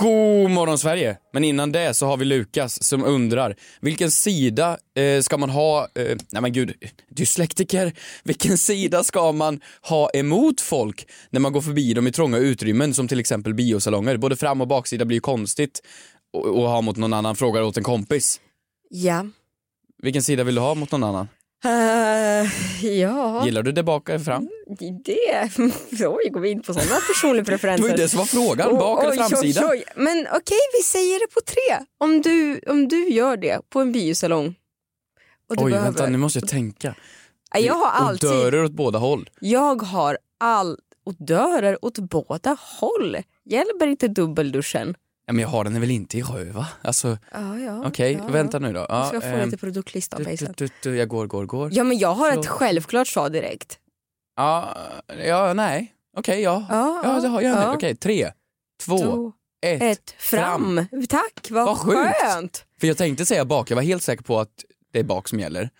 God morgon Sverige! Men innan det så har vi Lukas som undrar vilken sida eh, ska man ha, eh, nej men gud, dyslektiker, vilken sida ska man ha emot folk när man går förbi dem i trånga utrymmen som till exempel biosalonger? Både fram och baksida blir ju konstigt att ha mot någon annan, frågar åt en kompis. Ja. Vilken sida vill du ha mot någon annan? Uh, ja, Gillar du det bak eller fram? det... Oj, går vi in på sådana personliga Det preferenser? var ju det som var frågan, bak eller Oj, oj, framsida? oj. Men okej, vi säger det på tre. Om du, om du gör det på en biosalong. Och du Oj, behöver... vänta nu måste jag tänka. Ja, Jag har Och alltid... dörrar åt båda håll. Jag har all... Och dörrar åt båda håll. Hjälper inte dubbelduschen? Ja, men jag har den väl inte i röv va? Alltså, Ja, ja. okej, ja, vänta nu då. Ja, Jag ska få ehm, lite produktlistan du, på du, du, du, jag går, går, går. Ja, men jag har Förlåt. ett självklart svar direkt. Ja, ja nej. Okej, ja. Ja, Ja, det har jag. ja. Okej, tre, två, Två, ett. ett, fram. Tack, vad, Vad sjukt. skönt. För jag tänkte säga bak, jag var helt säker på att det är bak som gäller.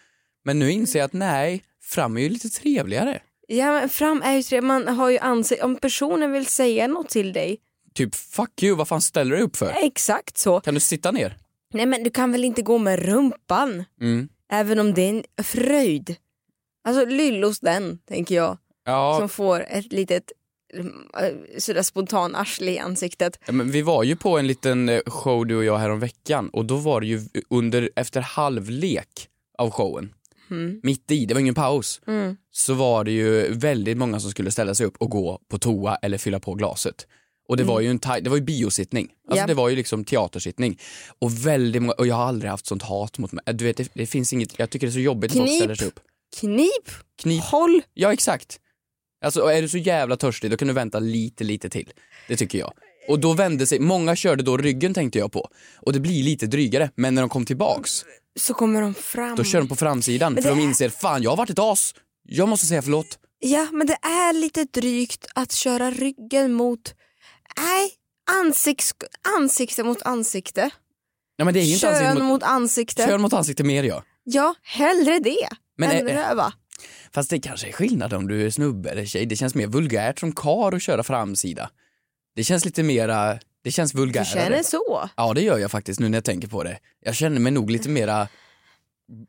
Men nu inser jag att nej, fram är ju lite trevligare. Ja, men fram är ju tre, man har ju ansikte, om personen vill säga något till dig, Typ fuck you, vad fan ställer du upp för? exakt så. Kan du sitta ner? Nej men du kan väl inte gå med rumpan, Mm. även om det är en fröjd. Alltså lyllos den, tänker jag, Ja, som får ett litet eh, sådär spontan arsle i ansiktet. Ja, men vi var ju på en liten eh, show du och jag här om veckan och då var det ju under, efter halvlek av showen, Mm. mitt i, det var ingen paus, Mm. så var det ju väldigt många som skulle ställa sig upp och gå på toa eller fylla på glaset. Och det var ju en det var ju biosittning, alltså Mm. Ja. det var ju liksom teatersittning. Och väldigt många, och jag har aldrig haft sånt hat mot mig. Du vet, det, det finns inget, jag tycker det är så jobbigt när folk Knip. ställer sig upp. Knip, Knip. håll. Ja exakt. Alltså är du så jävla törstig då kan du vänta lite, lite till. Det tycker jag. Och då vände sig, många körde då ryggen tänkte jag på. Och det blir lite drygare, men när de kom tillbaks, Så kommer de fram. då kör de på framsidan för de inser, fan jag har varit ett as, jag måste säga förlåt. Ja, men det är lite drygt att köra ryggen mot, nej, ansikts, ansikte mot ansikte. Ja men det är ju inte Kön ansikte mot, mot, ansikte. kön mot ansikte mer ja. Ja, hellre det Men än röva. Fast det kanske är skillnad om du är snubbe eller tjej, det känns mer vulgärt som kar att köra framsida. Det känns lite mera, det känns Du vulgärare. känner så? Ja det gör jag faktiskt nu när jag tänker på det. Jag känner mig nog lite mera,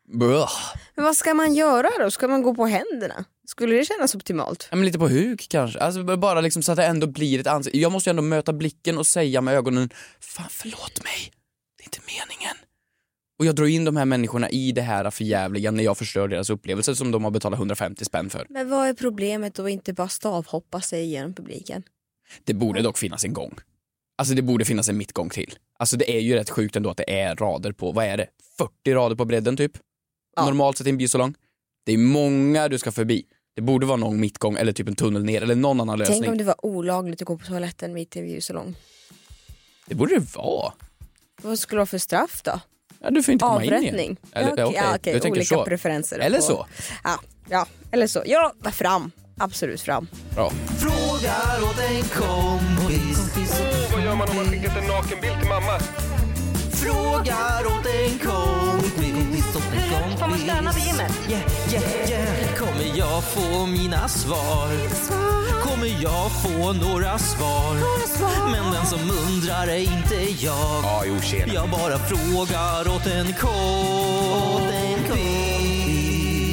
Blah. Men vad ska man göra då? Ska man gå på händerna? Skulle det kännas optimalt? Ja, men lite på huk kanske. Alltså bara liksom så att det ändå blir ett ansikte. Jag måste ju ändå möta blicken och säga med ögonen, fan förlåt mig, det är inte meningen. Och jag drar in de här människorna i det här förjävliga när jag förstör deras upplevelse som de har betalat 150 spänn för. Men vad är problemet att inte bara stavhoppa sig genom publiken? Det borde dock finnas en gång. Alltså det borde finnas en mittgång till. Alltså det är ju rätt sjukt ändå att det är rader på, vad är det, 40 rader på bredden typ? Ja. Normalt sett i en biosalong. Det är många du ska förbi. Det borde vara någon mittgång eller typ en tunnel ner eller någon annan lösning. Tänk om det var olagligt att gå på toaletten mitt i en biosalong. Det borde det vara. Vad skulle det vara för straff då? Ja, du får inte komma in Avrättning? igen. Eller, ja, okej, ja, okej, du tänker olika så. preferenser. Eller på- så. Ja, ja, eller så. Ja, fram. Absolut fram. Bra. Frågar åt en kompis. Vad gör man om man skickat en nakenbild till mamma? Frågar åt en kompis. Vid gymmet? Yeah, yeah, yeah. Kommer jag få mina svar? Kommer jag få några svar? Men den som undrar är inte jag. Ja, jo tjena. Jag bara frågar åt en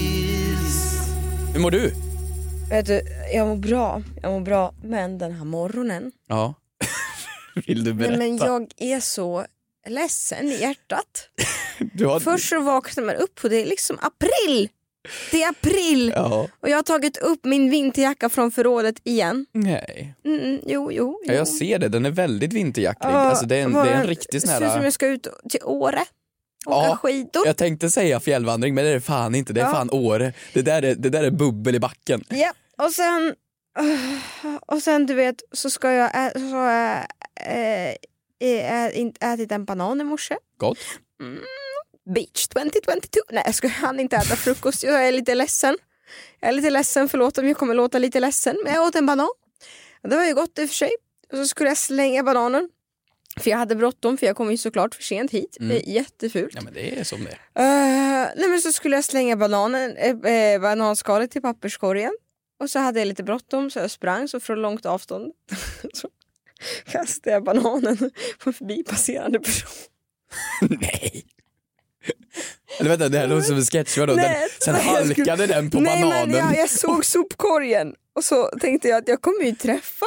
kompis. Hur mår du? Vet du, jag mår bra. Jag mår bra. Men den här morgonen. Ja. Vill du Nej, berätta? men jag är så ledsen i hjärtat. har... Först så vaknar man upp och det är liksom april. Det är april Ja. och jag har tagit upp min vinterjacka från förrådet igen. Nej. Mm, jo, jo, Ja, jo. jag ser det, den är väldigt vinterjacklig. Ja, alltså det är en, det är en riktig sån Det ser ut som här... jag ska ut till Åre. Åka Ja, skidor. Jag tänkte säga fjällvandring men det är det fan inte, det är Ja. fan Åre. Det där är, det där är bubbel i backen. Ja, och sen, och sen du vet så ska jag så äh, ätit en banan i morse. Gott. beach 2022. Nej jag ska han inte äta frukost, jag är lite ledsen. Jag är lite ledsen, förlåt om jag kommer låta lite ledsen. Men jag åt en banan. Det var ju gott i och för sig. Och så skulle jag slänga bananen. För jag hade bråttom för jag kom ju såklart för sent hit. Det är jättefult. Ja men det är som det. Eh, nej men så skulle jag slänga bananen, eh, eh, bananskalet i papperskorgen. Och så hade jag lite bråttom så jag sprang så från långt avstånd så kastade jag bananen på en förbipasserande person. Nej. Eller vänta, det här låter som en sketch. Vadå? Den, Nej, sen halkade skulle- den på Nej bananen. men jag, jag såg sopkorgen och så tänkte jag att jag kommer ju träffa.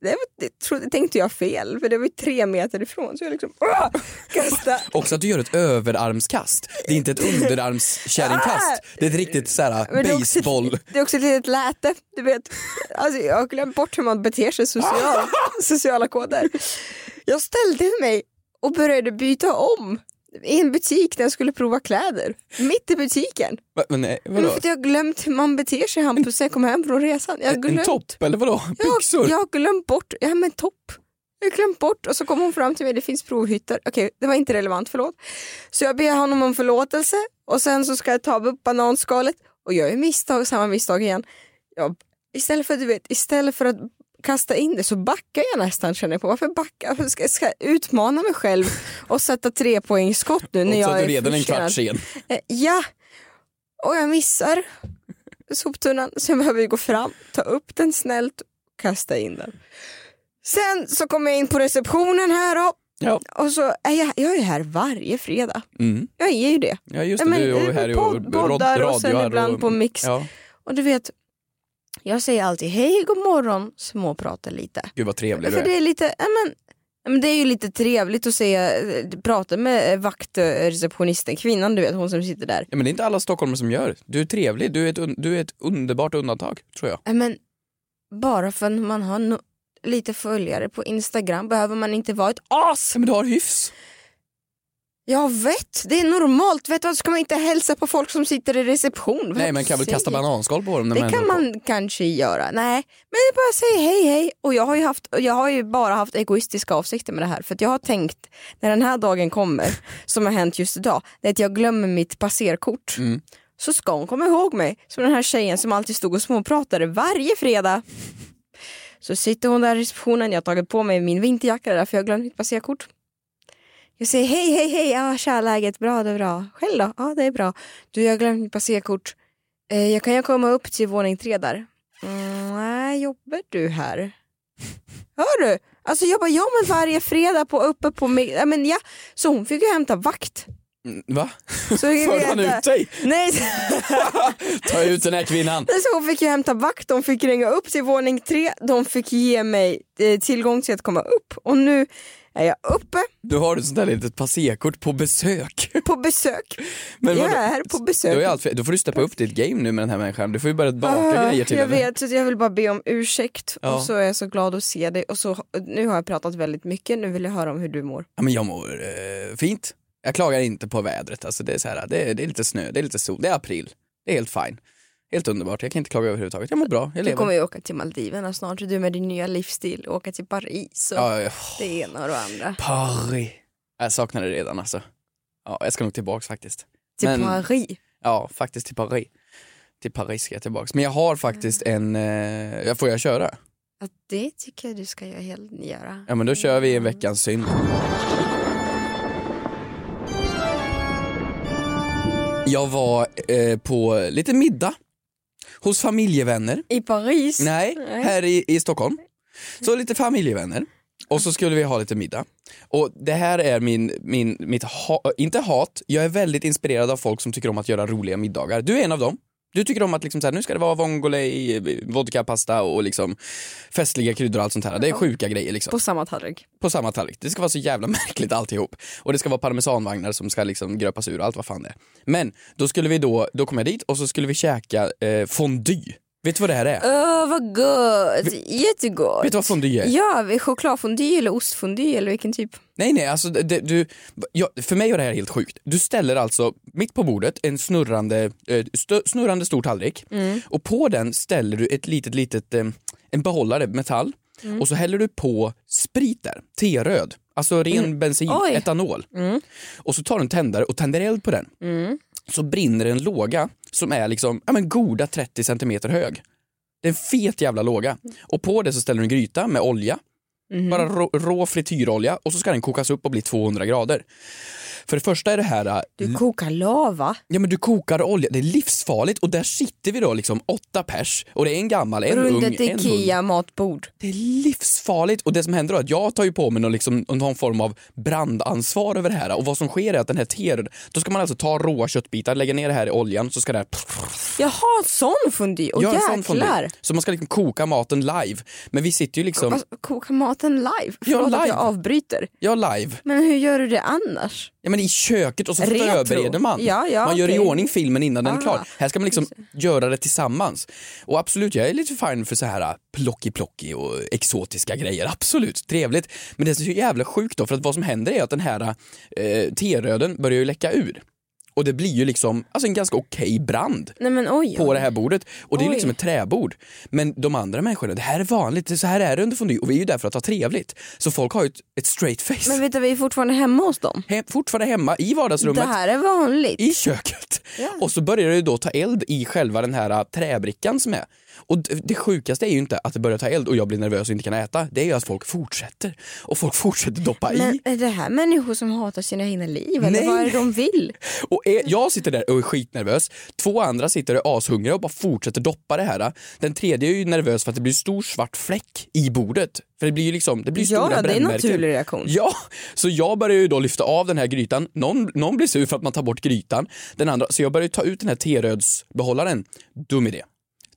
Det, var, det trodde, tänkte jag fel för det var ju tre meter ifrån så jag liksom åh, kastade. Också att du gör ett överarmskast. Det är inte ett underarmskärringkast. Det är ett riktigt såhär Men det är också- baseball. Det är också ett litet läte, du vet. Alltså, jag har glömt bort hur man beter sig socialt, sociala koder. Jag ställde mig och började byta om i en butik där jag skulle prova kläder. Mitt i butiken. Va- Men nej, Men vadå? för att jag har glömt hur man beter sig Hampus när jag kom hem från resan. Jag har En glömt, topp eller vadå? jag, Byxor? jag har glömt bort, ja men topp. Jag har glömt bort och så kom hon fram till mig, det finns provhytter. Okej, det var inte relevant, förlåt. Så jag ber honom om förlåtelse och sen så ska jag ta upp bananskalet och jag gör misstag, samma misstag igen. Jag, istället, för, du vet, istället för att kasta in det så backar jag nästan känner jag på. Varför backa? Varför ska jag ska jag utmana mig själv och sätta tre poäng skott nu när Och jag är redan en kvart sen. Eh, Ja, och jag missar soptunnan så jag behöver gå fram, ta upp den snällt och kasta in den. Sen så kommer jag in på receptionen här då, Ja. och så är jag, jag är här varje fredag. Mm. Jag är ju det. ja, just det. men, Du är här i podd- poddar och sen radio ibland och, på Mix. Ja. Och du vet, jag säger alltid hej, god morgon, småpratar lite. Gud vad trevlig du är. det är lite, ja, men, det är ju lite trevligt att säga, eh, prata med eh, vaktreceptionisten, kvinnan du vet, hon som sitter där. Ja, men det är inte alla stockholmare som gör. Du är trevlig, du är ett, un- du är ett underbart undantag, tror jag. Ja, Men bara för att man har no- lite följare på Instagram behöver man inte vara ett as. Ja, men du har hyfs. Jag vet, det är normalt. Vet du vad, ska man inte hälsa på folk som sitter i reception? Nej, men kan väl kasta bananskal på dem när Det man kan är på. man kanske göra. Nej, men jag bara säger hej hej. Och jag har, ju haft, jag har ju bara haft egoistiska avsikter med det här. För jag har tänkt, när den här dagen kommer, som har hänt just idag, det är att jag glömmer mitt passerkort. Mm. Så ska hon komma ihåg mig som den här tjejen som alltid stod och småpratade varje fredag. Så sitter hon där i receptionen, jag har tagit på mig min vinterjacka därför jag har glömt mitt passerkort. Jag säger hej, hej, hej, ja tja läget, bra det är bra. Själv då? Ja det är bra. Du jag har glömt mitt passerkort. Eh, jag kan ju komma upp till våning tre där. Mm, nej, jobbar du här? Hör du? Alltså jag bara, ja men varje fredag på, uppe på mig. Ja, men ja. Så hon fick ju hämta vakt. Mm, Va? Så jag Förde han ut dig? Nej, Ta ut den här kvinnan. så hon fick ju hämta vakt, de fick ringa upp till våning tre, de fick ge mig eh, tillgång till att komma upp. Och nu är jag uppe Du har ett sånt där litet passerkort på besök. på besök. Men jag är här på Då, besök. är allt då får du steppa upp ditt game nu med den här människan. Du får ju börja baka Ah, grejer till jag henne. vet, så jag vill bara be om ursäkt Ja. och så är jag så glad att se dig och så, nu har jag pratat väldigt mycket, nu vill jag höra om hur du mår. Ja, men jag mår eh, fint. Jag klagar inte på vädret. Alltså, det, är så här, det, är, det är lite snö, det är lite sol, det är april. Det är helt fine. Helt underbart, jag kan inte klaga överhuvudtaget. Jag mår bra, jag Du lever. kommer ju åka till Maldiverna snart, du med din nya livsstil, åka till Paris och Ja, ja, det ena och det andra. Paris. Jag saknar det redan alltså. Ja, jag ska nog tillbaks faktiskt. Till Men- Paris. Ja, faktiskt till Paris. Till Paris ska jag tillbaks. Men jag har faktiskt en, eh, jag får jag köra? Ja, det tycker jag du ska göra. Ja men då kör vi en veckans synd. Jag var eh, på lite middag hos familjevänner. I Paris? Nej, här i, i Stockholm. Så lite familjevänner. Och så skulle vi ha lite middag. Och det här är min, min, mitt, ha, inte hat, jag är väldigt inspirerad av folk som tycker om att göra roliga middagar. Du är en av dem. Du tycker om att liksom så här, nu ska det vara vongole, vodka, pasta och liksom festliga kryddor och allt sånt här. Det är sjuka grejer liksom På samma tallrik. på samma tallrik. Det ska vara så jävla märkligt alltihop. Och det ska vara parmesanvagnar som ska liksom gröpas ur och allt vad fan det är. Men då skulle vi då, då kom jag dit och så skulle vi käka eh, fondue. Vet du vad det här är? Åh vad gott, jättegott. Vet du vad fondue är? Ja, chokladfondue eller ostfondue eller vilken typ? Nej nej, alltså det, du, ja, för mig var det här helt sjukt. Du ställer alltså mitt på bordet en snurrande, eh, stö, snurrande stor tallrik och på den ställer du ett litet, litet, eh, en behållare, metall och så häller du på sprit där, T-röd, alltså ren bensin, Oj. etanol. Och så tar du en tändare och tänder eld på den. Så brinner en låga som är liksom, ja men goda 30 centimeter hög. Det är en fet jävla låga. Och på det så ställer du en gryta med olja, bara rå, rå frityrolja och så ska den kokas upp och bli 200 grader. För det första är det här äh, Du kokar lava. Ja men du kokar olja, det är livsfarligt och där sitter vi då liksom åtta pers och det är en gammal, en ung, Runt ett en ung. Ikea matbord. Det är livsfarligt och det som händer då är att jag tar ju på mig någon, liksom, någon form av brandansvar över det här och vad som sker är att den här ter, då ska man alltså ta råa köttbitar, lägga ner det här i oljan så ska det här Jaha, sån fondue. jäklar. Så man ska liksom koka maten live. Men vi sitter ju liksom, Alltså, koka maten live? Förlåt live. att jag avbryter. ja live, Men hur gör du det annars? ja men i köket och så Retro. förbereder man. Ja, ja, man gör i ordning filmen innan den är Ah. klar. Här ska man liksom göra det tillsammans. Och absolut, jag är lite fine för så här plocki-plocki och exotiska grejer. Absolut, trevligt. Men det är så jävla sjukt då, för att vad som händer är att den här eh, teröden börjar ju läcka ur. Och det blir ju liksom alltså en ganska okej brand Nej men oj. på oj. det här bordet. Och det är Oj. liksom ett träbord. Men de andra människorna, det här är vanligt, är så här är det under fondue och vi är ju där för att ha trevligt. Så folk har ju ett, ett straight face. Men vet du, vi är fortfarande hemma hos dem. Hem, fortfarande hemma i vardagsrummet Det här är vanligt. i köket. Ja. Och så börjar det då ta eld i själva den här äh, träbrickan som är. Och det sjukaste är ju inte att det börjar ta eld och jag blir nervös och inte kan äta. Det är ju att folk fortsätter. Och folk fortsätter doppa Men i. är det här människor som hatar sina egna liv? Eller Nej. vad är det de vill? Och är, jag sitter där och är skitnervös. Två andra sitter och är ashungriga och bara fortsätter doppa det här. Den tredje är ju nervös för att det blir stor svart fläck i bordet. För det blir ju liksom, det blir Ja, stora det är en brännmärken. naturlig reaktion. Ja, så jag börjar ju då lyfta av den här grytan. Någon, någon blir sur för att man tar bort grytan. Den andra, så jag börjar ju ta ut den här terödsbehållaren. Dum idé.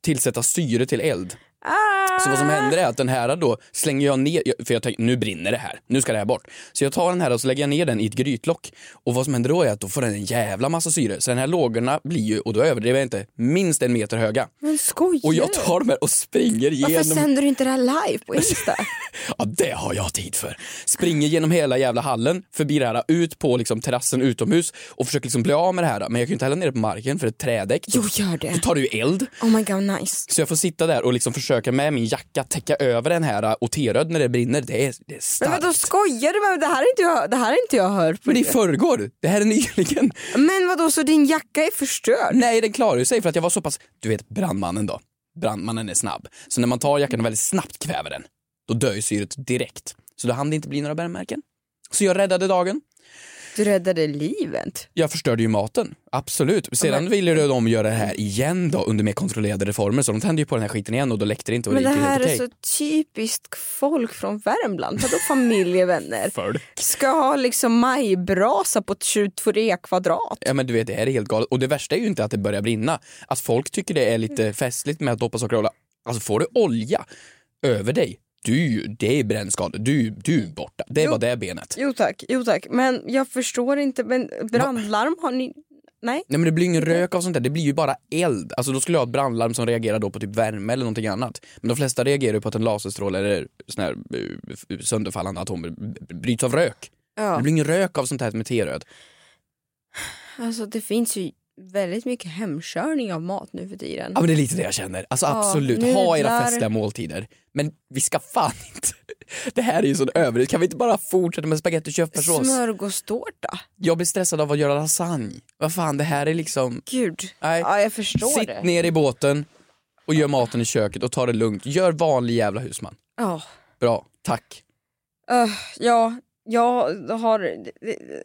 Tillsätta syre till eld. Ah! Så vad som händer är att den här då slänger jag ner, för jag tänker nu brinner det här, nu ska det här bort. Så jag tar den här och så lägger jag ner den i ett grytlock. Och vad som händer då är att då får den en jävla massa syre. Så den här lågorna blir ju, och då överdriver jag inte, minst en meter höga. Men skojar Och jag tar dem här och springer Varför genom... sänder du inte det här live på Insta? Ja, det har jag tid för. Springer genom hela jävla hallen, förbi det här, ut på liksom terrassen utomhus och försöker liksom bli av med det här. Men jag kan ju inte hälla ner det på marken för ett trädäck. Jo, gör det. Då tar det ju eld. Oh my god nice. Så jag får sitta där och liksom försöka med min jacka täcka över den här och T-röd när det brinner. Det är, det är Men starkt. vadå skojar du med mig? Det här har inte jag, det här har inte jag hört. Men det är förrgår. Det här är nyligen. Men vadå så din jacka är förstörd? Nej, den klarar ju sig för att jag var så pass, du vet brandmannen då. Brandmannen är snabb. Så när man tar jackan och väldigt snabbt kväver den, då dör ju syret direkt. Så då hann det inte bli några brännmärken. Så jag räddade dagen. Du räddade livet. Jag förstörde ju maten, absolut. Sedan ville ju de göra det här igen då under mer kontrollerade reformer så de tände ju på den här skiten igen och då läckte det inte och Men det det här är så typiskt folk från Värmland. Vadå familjevänner? Folk. Ska ha liksom majbrasa på 23 kvadrat. Ja men du vet det här är helt galet och det värsta är ju inte att det börjar brinna. Att folk tycker det är lite festligt med att doppa socker och olja. Alltså får du olja över dig, du, det är brännskada, du, du är borta. Det Jo. var det benet. Jo tack, jo tack. Men jag förstår inte, men brandlarm har ni... Nej? Nej men det blir ingen rök av sånt där, det blir ju bara eld. Alltså då skulle jag ha ett brandlarm som reagerar då på typ värme eller någonting annat. Men de flesta reagerar ju på att en laserstråle eller sån här eh, sönderfallande atomer bryts av rök. Ja. Det blir ingen rök av sånt här med T-röd. Alltså det finns ju väldigt mycket hemkörning av mat nu för tiden. Ja men det är lite det jag känner. Alltså Ja, absolut, ha era nudlar. festliga måltider. Men vi ska fan inte... Det här är ju sån överhet. Kan vi inte bara fortsätta med spagetti och köttfärssås? Smörgåstårta. Jag blir stressad av att göra lasagne. Vad fan, det här är liksom... Gud. Nej. Ja jag förstår Sitt det. ner i båten och gör maten i köket och ta det lugnt. Gör vanlig jävla husman. Ja. Bra, tack. Öh, ja, jag har,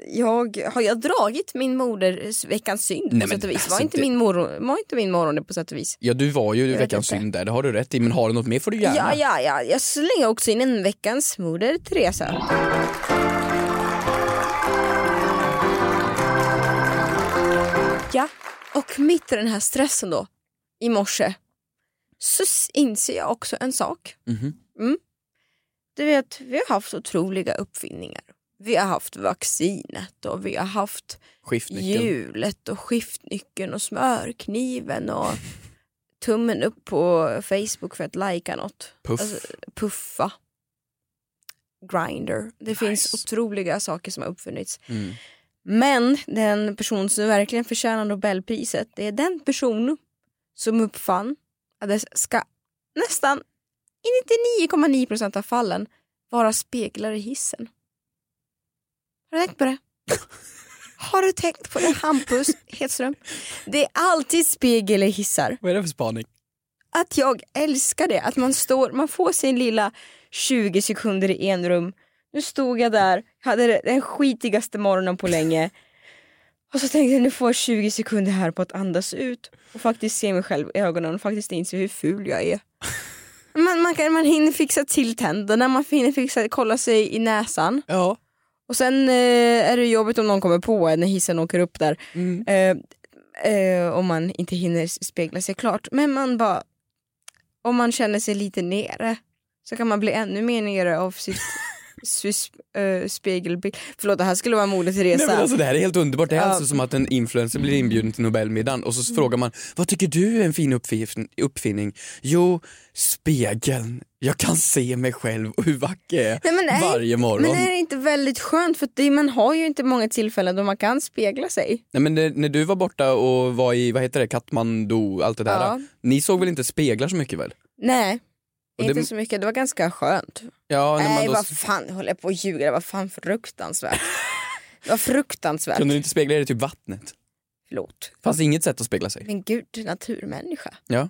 jag, har jag dragit min moders veckans synd på Nej, men sätt och vis? Var alltså, inte, det- min morgon, var inte min morgon på sätt och vis? Ja du var ju vet veckans inte. synd där, det har du rätt i. Men har du något mer får du gärna. Ja, ja, ja. Jag slänger också in en veckans moder Teresa. Ja, och mitt i den här stressen då, i morse, så inser jag också en sak. Mhm. Mm. Du vet, vi har haft otroliga uppfinningar. Vi har haft vaccinet och vi har haft hjulet och skiftnyckeln och smörkniven och tummen upp på Facebook för att lajka något. Puff. Alltså, puffa. Grinder. Det finns otroliga saker som har uppfunnits. Mm. Men den person som verkligen förtjänar Nobelpriset det är den person som uppfann att det ska nästan i 99,9% av fallen vara speglar i hissen. Har du tänkt på det? Har du tänkt på det Hampus Hedström? Det är alltid spegel i hissar. Vad är det för spaning? Att jag älskar det, att man står, man får sin lilla 20 sekunder i en rum. Nu stod jag där, hade den skitigaste morgonen på länge. Och så tänkte jag nu får jag 20 sekunder här på att andas ut och faktiskt se mig själv i ögonen och faktiskt inse hur ful jag är. Man, man, kan, man hinner fixa till tänderna, man hinner fixa, kolla sig i näsan. Ja. Och sen eh, är det jobbigt om någon kommer på en när hissen åker upp där. Mm. Eh, eh, om man inte hinner spegla sig klart. Men man bara, om man känner sig lite nere så kan man bli ännu mer nere av sitt eh, spegelbild. Förlåt det här skulle vara Moder Nej, Teresa. men alltså, det här är helt underbart. Det är Ja. alltså som att en influencer blir inbjuden till Nobelmiddagen och så frågar man vad tycker du är en fin uppfin- uppfinning? Jo, spegeln. Jag kan se mig själv och hur vacker jag är Nej, nej, varje morgon. Men är det inte väldigt skönt? För det, man har ju inte många tillfällen då man kan spegla sig. Nej, men när, när du var borta och var i, vad heter det, Katmandu, allt det där. Ja. Ni såg väl inte speglar så mycket väl? Nej, Och inte det- så mycket. Det var ganska skönt. Ja, när man Nej då, vad fan, håller jag på att ljuga? Det var fan fruktansvärt. Det var fruktansvärt. kunde du inte spegla er i typ vattnet? Förlåt. Fanns det inget sätt att spegla sig? Men gud, naturmänniska. Ja.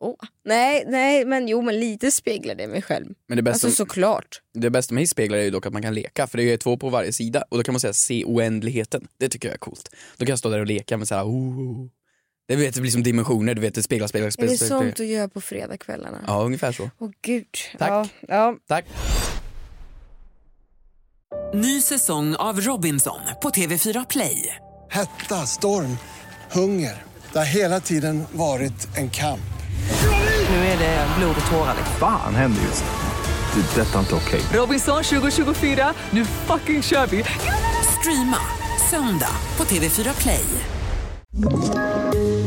Åh. Nej, nej, men jo men lite speglade jag mig själv. Men det bästa, Alltså såklart. det bästa med speglar är ju dock att man kan leka, för det är två på varje sida och då kan man säga se oändligheten. Det tycker jag är coolt. Då kan jag stå där och leka med såhär, oh. Det, vet, det blir som dimensioner, du vet, det speglar, speglar, Är speglar. det speglar. sånt du gör på fredagskvällarna? Ja, ungefär så. Åh gud. Tack. Ja, ja. Tack. Ny säsong av Robinson på TV4 Play. Hetta, storm, hunger. Det har hela tiden varit en kamp. Nu är det blod och tårar. liksom. Fan händer just nu. Det. är Detta är inte okej. Robinson 2024, nu fucking kör vi! Streama söndag på TV4 Play.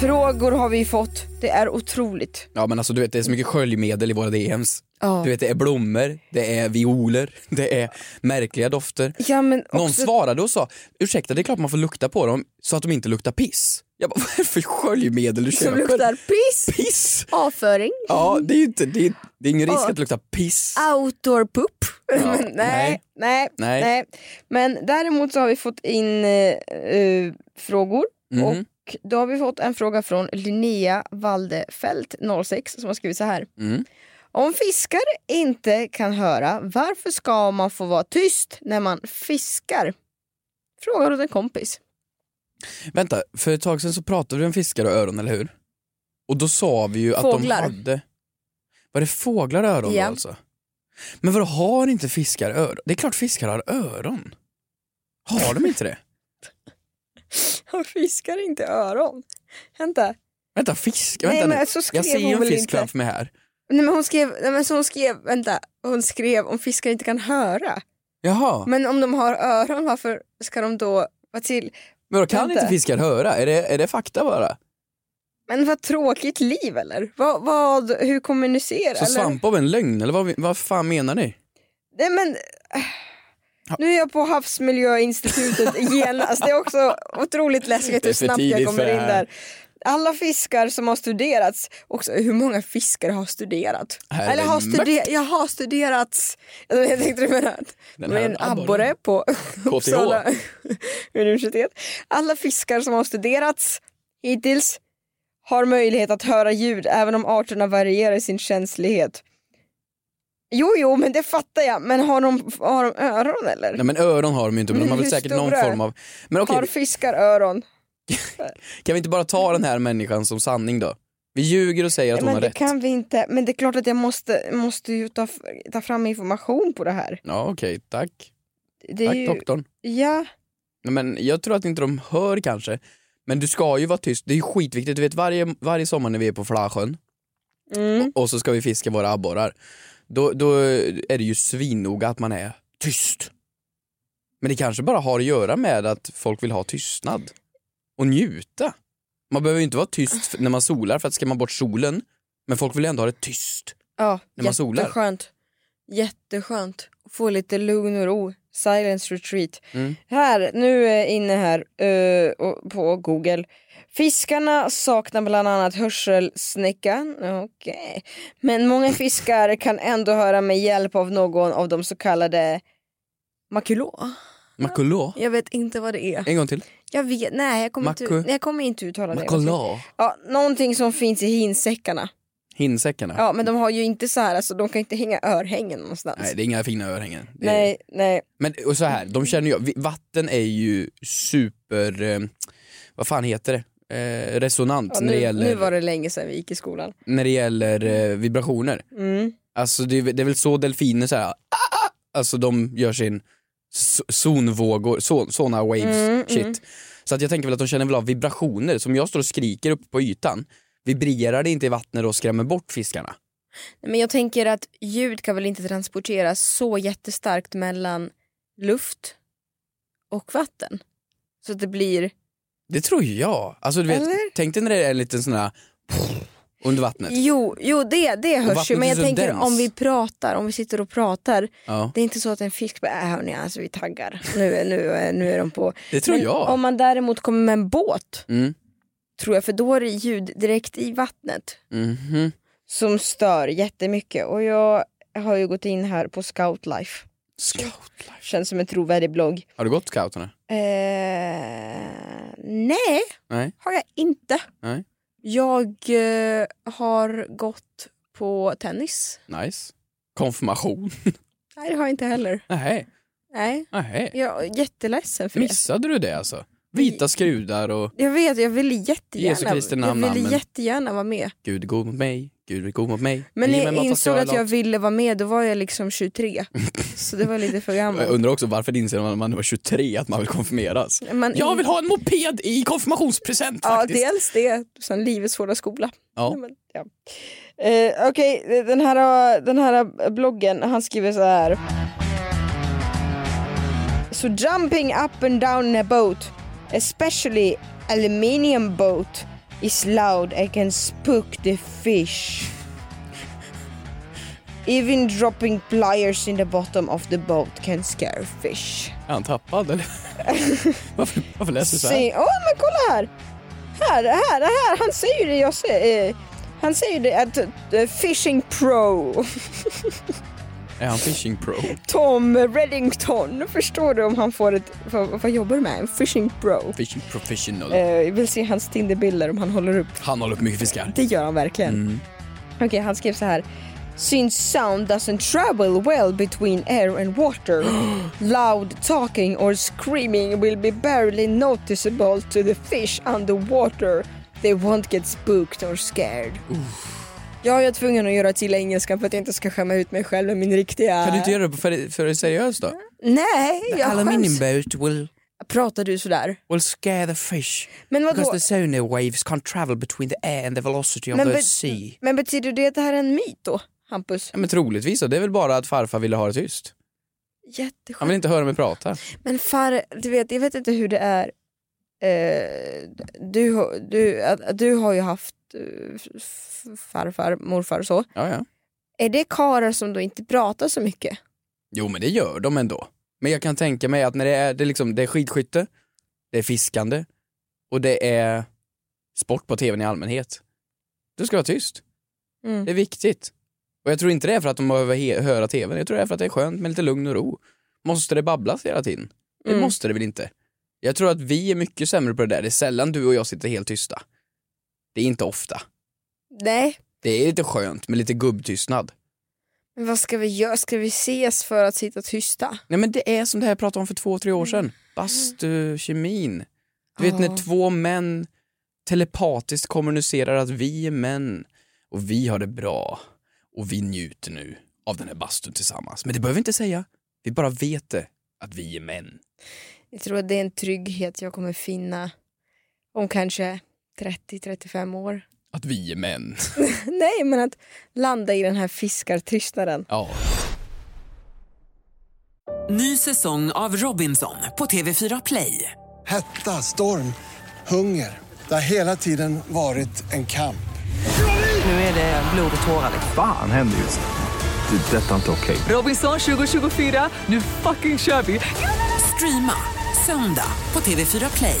Frågor har vi fått. Det är otroligt. Ja men alltså du vet det är så mycket sköljmedel i våra DMs. Ja. Du vet det är blommor, det är violer, det är märkliga dofter. Ja, men Någon också- svarade och sa, ursäkta det är klart man får lukta på dem så att de inte luktar piss. Jag bara, vad är det för sköljmedel du Som köper? luktar piss. Piss! Avföring. Ja det är ju inte, det är, det är ingen risk Ja. att det luktar piss. Outdoor poop. Ja, nej, nej. nej, Nej. nej, Men däremot så har vi fått in eh, eh, frågor Mhm. och då har vi fått en fråga från Linnea Waldefelt 06 som har skrivit så här. Mm. Om fiskar inte kan höra, varför ska man få vara tyst när man fiskar? Frågar åt en kompis. Vänta, för ett tag sedan så pratade vi om fiskar och öron, eller hur? Och då sa vi ju att Fåglar. de hade... Var det fåglar och öron Ja. då alltså? Men vadå, har inte fiskar öron? Det är klart fiskar har öron. Har de inte det? Har fiskar inte öron? Vänta. Vänta, fisk? Nej, Vänta men nu. så skrev Jag ser en fisk framför mig här. Nej men hon skrev, nej, men så hon skrev, vänta, hon skrev om fiskar inte kan höra. Jaha, Men om de har öron, varför ska de då vara till? men då kan vänta. inte fiskar höra? Är det, är det fakta bara? Men vad tråkigt liv eller? Vad, vad hur kommunicerar? Så svamp av en lögn, eller vad, vad fan menar ni? Nej men, nu är jag på Havsmiljöinstitutet genast. Det är också otroligt läskigt är hur snabbt jag kommer in där. Alla fiskar som har studerats, också hur många fiskar har studerat? Här Eller är har, mört. studer- jag har studerats, jag tänkte du menar att här en abborre på Uppsala universitet. Alla fiskar som har studerats hittills har möjlighet att höra ljud även om arterna varierar i sin känslighet. Jo, jo, men det fattar jag. Men har de, har de öron eller? Nej men öron har de ju inte, men de Men har väl säkert någon form av... Men okej, Har fiskar öron? kan vi inte bara ta den här människan som sanning då? Vi ljuger och säger att hon men har det rätt. kan vi inte. Men det är klart att jag måste, måste ju ta, ta fram information på det här. Ja okej, tack. Det är Tack ju, doktorn. Ja, Nej, Men jag tror att inte de hör kanske. Men du ska ju vara tyst, det är ju skitviktigt. Du vet varje, varje sommar när vi är på Flasjön Mm. och så ska vi fiska våra abborrar. Då, då är det ju svinnoga att man är tyst. Men det kanske bara har att göra med att folk vill ha tystnad och njuta. Man behöver ju inte vara tyst när man solar för att skrämma bort solen. Men folk vill ändå ha det tyst. Ja, När man solar. jätteskönt. Jätteskönt. Få lite lugn och ro. Silence retreat. Mm. Här, nu är jag inne här och- på google. Fiskarna saknar bland annat hörselsnäckan. Okej. Men många fiskar kan ändå höra med hjälp av någon av de så kallade makulå. Makulå. Jag vet inte vad det är. En gång till. Jag vet, nej jag kommer, Maku- inte, jag kommer inte uttala det. Makulå. Ja, någonting som finns i hinsäckarna. Hinsäckarna. Ja men de har ju inte så här, alltså, de kan inte hänga örhängen någonstans. Nej det är inga fina örhängen. Är- nej, nej. Men och så här, de känner ju, vatten är ju super, eh, vad fan heter det? Eh, resonant Ja, när, det nu, gäller, nu var det länge sedan vi gick i skolan. när det gäller eh, vibrationer. Mm. Alltså det, är väl- det är väl så delfiner så här, ah, ah, alltså de gör sin zonvågor, so, såna waves Mm, shit. mm. Så att jag tänker väl att de känner väl av vibrationer, som jag står och skriker upp på ytan, vibrerar det inte i vattnet och skrämmer bort fiskarna? Men jag tänker att ljud kan väl inte transporteras så jättestarkt mellan luft och vatten. Så att det blir, Det tror jag. Alltså du vet, Eller? tänk dig när det är en liten sån här under vattnet. jo, jo det, det hörs ju men jag så tänker dens. om vi pratar, om vi sitter och pratar. Ja. Det är inte så att en fisk bara, äh, hörni alltså vi taggar, nu, är- nu, nu är de på. Det tror men jag. om man däremot kommer med en båt, Mm. tror jag, för då är det ljud direkt i vattnet. Mhm. som stör jättemycket och jag har ju gått in här på Scoutlife. Scoutlife. Känns som en trovärdig blogg. Har du gått scouterna? Eh, nej, Nej. har jag inte. Nej. Jag eh, har gått på tennis. Nice. Konfirmation? Nej, det har jag inte heller. Nej. Nej, Nej. jag är jätteledsen för det. Missade du det alltså? Vita skrudar och Jag vet, jag ville jättegärna, jag ville jättegärna vara med. Gud god mot mig, Gud är god mot mig. Men när jag insåg att jag ville vara med, då var jag liksom 23. Så det var lite för Jag gammalt. undrar också varför det inser man när man var 23 att man vill konfirmeras. Man- Jag vill ha en moped i konfirmationspresent Ja, faktiskt. dels det, sen livets svåra skola. Ja. Nej, men, ja. Eh, Okej, den, här, den här bloggen, han skriver så här. So jumping up and down in a boat, especially aluminium boat, is loud and can spook the fish. Even dropping pliers in the bottom of the boat can scare fish. Är han tappad eller? varför, varför läser du så här? Åh men kolla här! Här, här, här, han säger det jag säger. Eh, han säger det att eh, Fishing Pro, Är han fishing pro? Tom Reddington, förstår du om han får ett, vad, vad jobbar du med? En Fishing Pro. Fishing professional. Eh, jag vill se hans Tinderbilder om han håller upp. Han håller upp mycket fiskar. Det gör han verkligen. Mm. Okej, han skrev så här. Since sound doesn't travel well between air and water, loud talking or screaming will be barely noticeable to the fish underwater. They won't get spooked or scared. Jag är tvungen att göra till engelska för att jag inte ska skämma ut mig själv med min riktiga... Kan du inte göra det för, för seriöst då? Nej, The jag aluminium skäms. boat will, Pratar du sådär? will scare the fish. Men vadå? Because the sonar waves can't travel between the air and the velocity of Men, the sea. men betyder det att det här är en myt då, Hampus? Ja, men troligtvis, då. det är väl bara att farfar ville ha det tyst. Jätteskönt. Han vill inte höra mig prata. Men far, du vet, jag vet inte hur det är. Eh, du, du, du har ju haft farfar, morfar och så. Ja, ja. Är det karlar som då inte pratar så mycket? Jo men det gör de ändå. Men jag kan tänka mig att när det är, det är, liksom, det är skidskytte, det är fiskande och det är sport på tvn i allmänhet. Du ska vara tyst. Mm. Det är viktigt. Och jag tror inte det är för att de behöver höra tvn, jag tror det är för att det är skönt med lite lugn och ro. Måste det babblas hela tiden? Det Mm. måste det väl inte? Jag tror att vi är mycket sämre på det där, det är sällan du och jag sitter helt tysta. Det är inte ofta. Nej, Det är lite skönt med lite gubbtystnad. men vad ska vi göra? Ska vi ses för att sitta tysta? Nej men det är som det här jag pratade om för två, tre år sedan. Bastukemin. Du vet Ja. när två män telepatiskt kommunicerar att vi är män och vi har det bra och vi njuter nu av den här bastun tillsammans. Men det behöver vi inte säga. Vi bara vet det, att vi är män. Jag tror att det är en trygghet jag kommer finna om kanske 30-35 år. Att vi är män. Nej, men att landa i den här fiskartystnaden. Ja. Ny säsong av Robinson på TV4 Play. Hetta, storm, hunger. Det har hela tiden varit en kamp. Nu är det blod och tårar. Fan händer just nu. Det. är Detta är inte okej. Robinson 2024, nu fucking kör vi! Streama söndag på TV4 Play.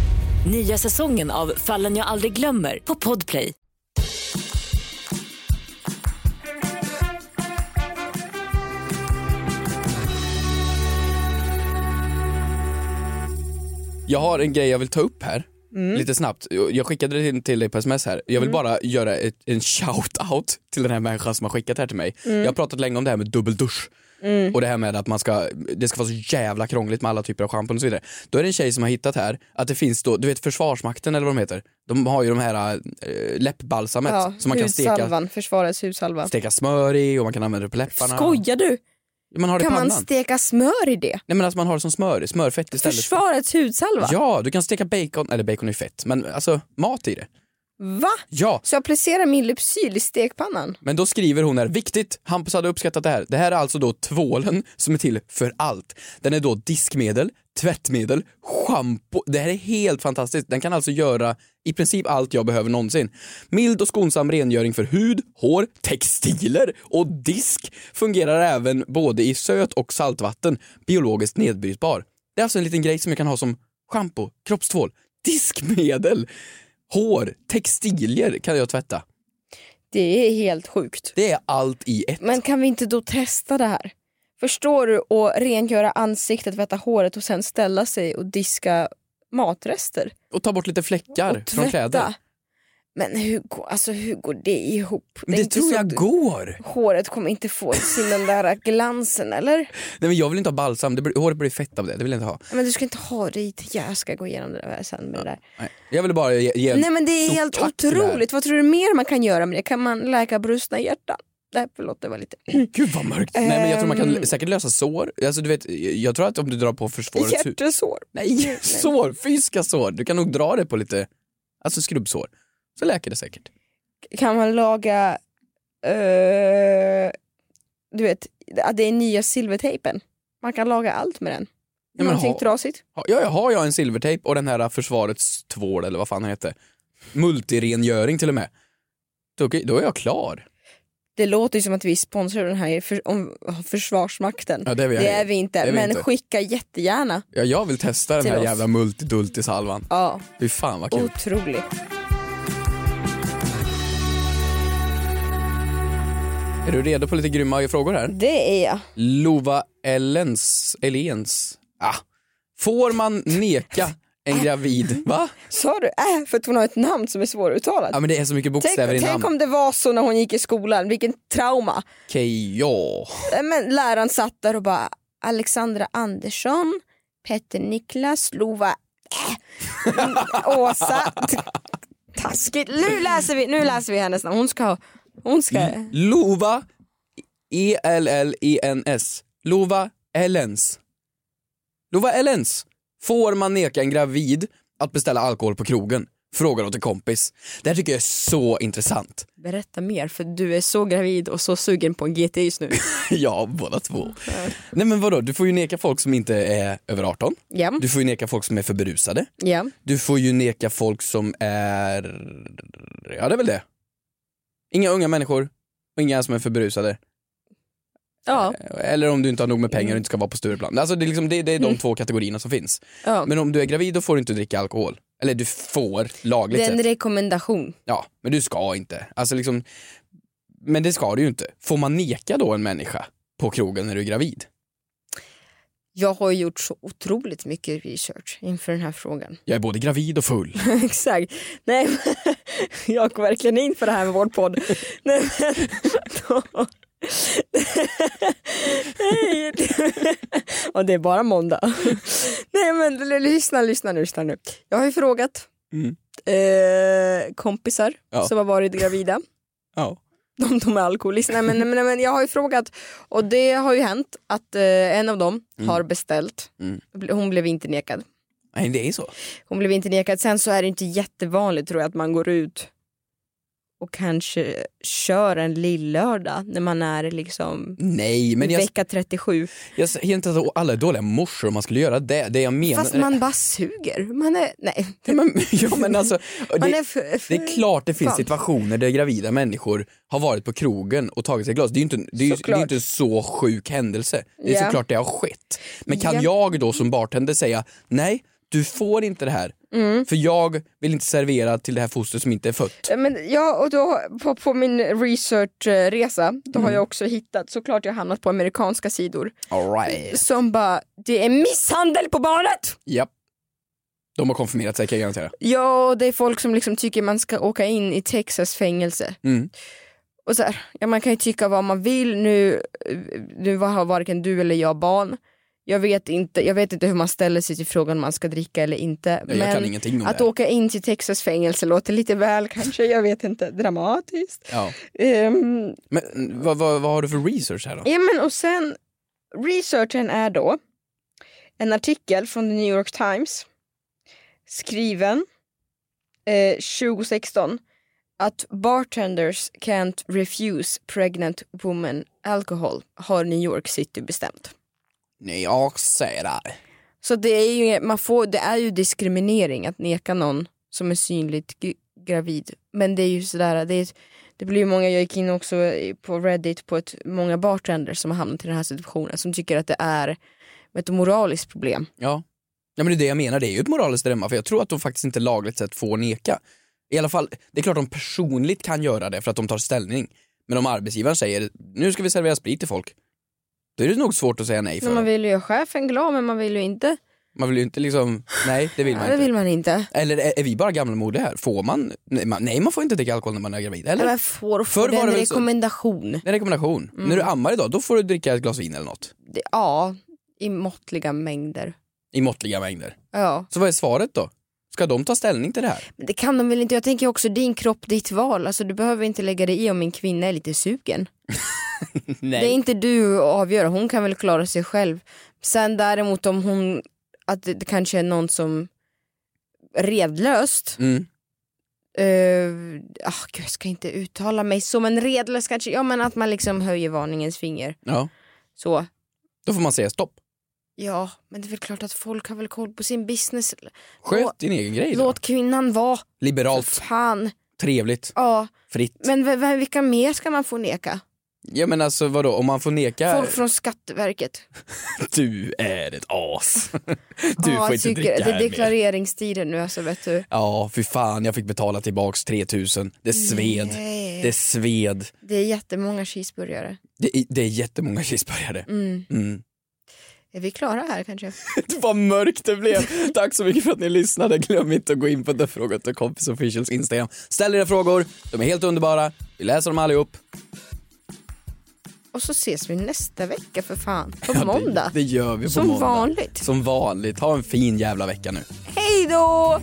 Nya säsongen av Fallen jag aldrig glömmer på Podplay. Jag har en grej jag vill ta upp här, lite snabbt. Jag skickade det till- till dig på sms här. Jag vill bara göra ett, en shout-out till den här människan som har skickat det här till mig. Jag har pratat länge om det här med dubbeldusch. Och det här med att man ska, det ska vara så jävla krångligt med alla typer av schampon och så vidare. Då är det en tjej som har hittat här att det finns då, du vet Försvarsmakten eller vad de heter, de har ju de här äh, läppbalsamet Ja, som man kan steka, försvarets hudsalva. steka smör i och man kan använda det på läpparna. Skojar du? Man har Kan man steka smör i det? Nej men alltså man har det som smör, smörfett istället. Försvarets hudsalva? Ja, du kan steka bacon, eller bacon är fett, men alltså mat i det. Va? Ja, Så jag placerar min Lypsyl i stekpannan? men då skriver hon här, viktigt, Hampus hade uppskattat det här. Det här är alltså då tvålen som är till för allt. Den är då diskmedel, tvättmedel, schampo. Det här är helt fantastiskt. Den kan alltså göra i princip allt jag behöver någonsin. Mild och skonsam rengöring för hud, hår, textiler och disk. Fungerar även både i söt och saltvatten. Biologiskt nedbrytbar. Det är alltså en liten grej som jag kan ha som schampo, kroppstvål, diskmedel, hår, textilier kan jag tvätta. Det är helt sjukt. Det är allt i ett. Men kan vi inte då testa det här? Förstår du att rengöra ansiktet, tvätta håret och sen ställa sig och diska matrester? Och ta bort lite fläckar och från kläder. Men hur, går- alltså, hur går det ihop? Det inte tror jag går. Håret kommer inte få sin den där glansen eller? Nej men jag vill inte ha balsam, det blir, håret blir fett av det. Det vill jag inte ha. Men du ska inte ha det i Jag ska gå igenom det där sen med det där. Nej. Jag vill bara ge, ge Nej men det är helt det otroligt. Vad tror du mer man kan göra med det? Kan man läka brustna hjärtan? Nej förlåt det var lite... Gud vad mörkt. Nej men jag tror man kan Ehm. säkert lösa sår. Alltså du vet, jag tror att om du drar på försvarets hud. Hjärtesår. Nej, sår, fysiska sår. Du kan nog dra det på lite, alltså skrubbsår. Så läker det säkert. Kan man laga, eh, du vet, det är nya silvertejpen. Man kan laga allt med den. men Någonting ha- trasigt. Ha- Ja, har jag en silvertejp och den här försvarets tvål eller vad fan heter. Multirengöring till och med. Då, då är jag klar. Det låter ju som att vi sponsrar den här för, om, Försvarsmakten. Ja, det är vi- det är vi inte, är vi men inte. skicka jättegärna. Ja, jag vill testa den här oss. jävla multidultisalvan. Ja, Fy fan vad kul. otroligt. Är du redo på lite grymma frågor här? Det är jag. Lova Ellens, Elens, ah. Får man neka en gravid, va? Sa du äh för att hon har ett namn som är svåruttalat? Ja men det är så mycket Tänk, bokstäver i tänk namn. om det var så när hon gick i skolan, vilken trauma. Ja. Eh, Men läraren satt där och bara Alexandra Andersson, Petter Niklas, Lova, äh, Åsa. Taskigt. Nu läser vi, nu läser vi hennes namn. Hon ska ha, hon ska, Lova, E-L-L-E-N-S. Lova Ellens. Lova Ellens. Får man neka en gravid att beställa alkohol på krogen? Frågar åt en kompis. Det här tycker jag är så intressant. berätta mer för du är så gravid och så sugen på en GT just nu. ja, båda två. Nej men vadå, du får ju neka folk som inte är över 18. Ja, Du får ju neka folk som är för berusade. ja. Du får ju neka folk som är... Ja, det är väl det. Inga unga människor och inga som är för berusade. ja. Eller om du inte har nog med pengar och inte ska vara på Stureplan. Alltså det är, liksom, det, det är de två kategorierna som finns. ja. Men om du är gravid då får du inte dricka alkohol. Eller du får, lagligt Det är en sett. rekommendation. Ja, men du ska inte. Alltså liksom, men det ska du ju inte. Får man neka då en människa på krogen när du är gravid? Jag har gjort så otroligt mycket research inför den här frågan. Jag är både gravid och full. Exakt. Nej, jag går verkligen in för det här med vår podd. Nej, men, då, nej, och det är bara måndag. Nej men lyssna, lyssna nu, lyssna nu. Jag har ju frågat Mm. eh, kompisar Ja. som har varit gravida. Ja. De, de är alkoholister. Nej, men, nej, men, men jag har ju frågat och det har ju hänt att eh, en av dem Mm. har beställt. Mm. Hon blev inte nekad. Nej, det är så. Hon blev inte nekad. Sen så är det inte jättevanligt tror jag att man går ut och kanske kör en lillördag när man är liksom Nej, men jag, vecka 37. jag säger inte att alla är dåliga morsor om man skulle göra det. Det jag menar... Fast man bara suger. Man är, nej. Ja, men, ja, men alltså, det, är för, för, det är klart det finns fan. situationer där gravida människor har varit på krogen och tagit sig ett glas. Det är ju inte, det är, det är inte så sjuk händelse. Det är Ja. såklart det har skett. Men kan Ja. jag då som bartender säga nej, du får inte det här. Mm. För jag vill inte servera till det här fostret som inte är fött. Men ja, och då på, på min researchresa, då Mm. har jag också hittat, såklart jag har hamnat på amerikanska sidor, All right. som bara, det är misshandel på barnet! Japp. De har konfirmerat sig kan jag garantera. Ja, och det är folk som liksom tycker man ska åka in i Texas fängelse. Mm. Och så här, ja, man kan ju tycka vad man vill nu, nu har varken du eller jag barn. Jag vet, inte, jag vet inte hur man ställer sig till frågan om man ska dricka eller inte. Jag men att det. åka in till Texas fängelse låter lite väl kanske, jag vet inte, dramatiskt. Ja. Ehm, Men vad, vad, vad har du för research här då? ja men och sen, researchen är då en artikel från The New York Times skriven eh, 2016 att bartenders can't refuse pregnant woman alcohol har New York City bestämt. Nej, jag säger det. Så det är ju, man får, det är ju diskriminering att neka någon som är synligt gravid. Men det är ju sådär, det, är, det blir ju många, jag gick in också på Reddit på ett, många bartenders som har hamnat i den här situationen som tycker att det är ett moraliskt problem. Ja. ja, men det är det jag menar, det är ju ett moraliskt dilemma för jag tror att de faktiskt inte lagligt sett får neka. I alla fall, det är klart de personligt kan göra det för att de tar ställning. Men om arbetsgivaren säger nu ska vi servera sprit till folk, då är det nog svårt att säga nej för. Men man vill ju göra chefen glad men man vill ju inte. Man vill ju inte liksom, nej det vill man det inte. vill man inte. Eller är, är vi bara gammalmodiga här? Får man, nej man, nej man får inte dricka alkohol när man är gravid, eller? Eller får får det en det väl så- rekommendation. Det är en rekommendation. Mm. När du ammar idag, då får du dricka ett glas vin eller något. Det, ja, i måttliga mängder. I måttliga mängder. Ja. Så vad är svaret då? Ska de ta ställning till det här? Men det kan de väl inte? Jag tänker också din kropp, ditt val. Alltså, du behöver inte lägga dig i om min kvinna är lite sugen. Nej. Det är inte du att avgöra, hon kan väl klara sig själv. Sen däremot om hon, att det, kanske är någon som redlöst, Mm. uh, ah, gud, jag ska inte uttala mig så men redlöst kanske, ja men att man liksom höjer varningens finger. Ja, Så. då får man säga stopp. Ja, men det är väl klart att folk har väl koll på sin business. Sköt din egen grej då. Låt kvinnan vara. Liberalt, Fan. trevligt, Ja, fritt. men vilka mer ska man få neka? Ja men alltså vadå, om man får neka, Folk från Skatteverket. du är ett as. Du ja, får inte dricka Det är mer. deklareringstider nu alltså vet du. Ja, fy fan jag fick betala tillbaks 3000. Det sved. Nej. Det sved. Det är jättemånga cheeseburgare. Det är, det är jättemånga cheeseburgare. Mm. Mm. Är vi klara här kanske? Vad mörkt det blev. Tack så mycket för att ni lyssnade. Glöm inte att gå in på The Fråga till Kompis Officials Instagram. Ställ era frågor, de är helt underbara. Vi läser dem allihop. Och så ses vi nästa vecka för fan. På Ja, måndag. Det, det gör vi på Som måndag. vanligt. Som vanligt. Ha en fin jävla vecka nu. Hej då!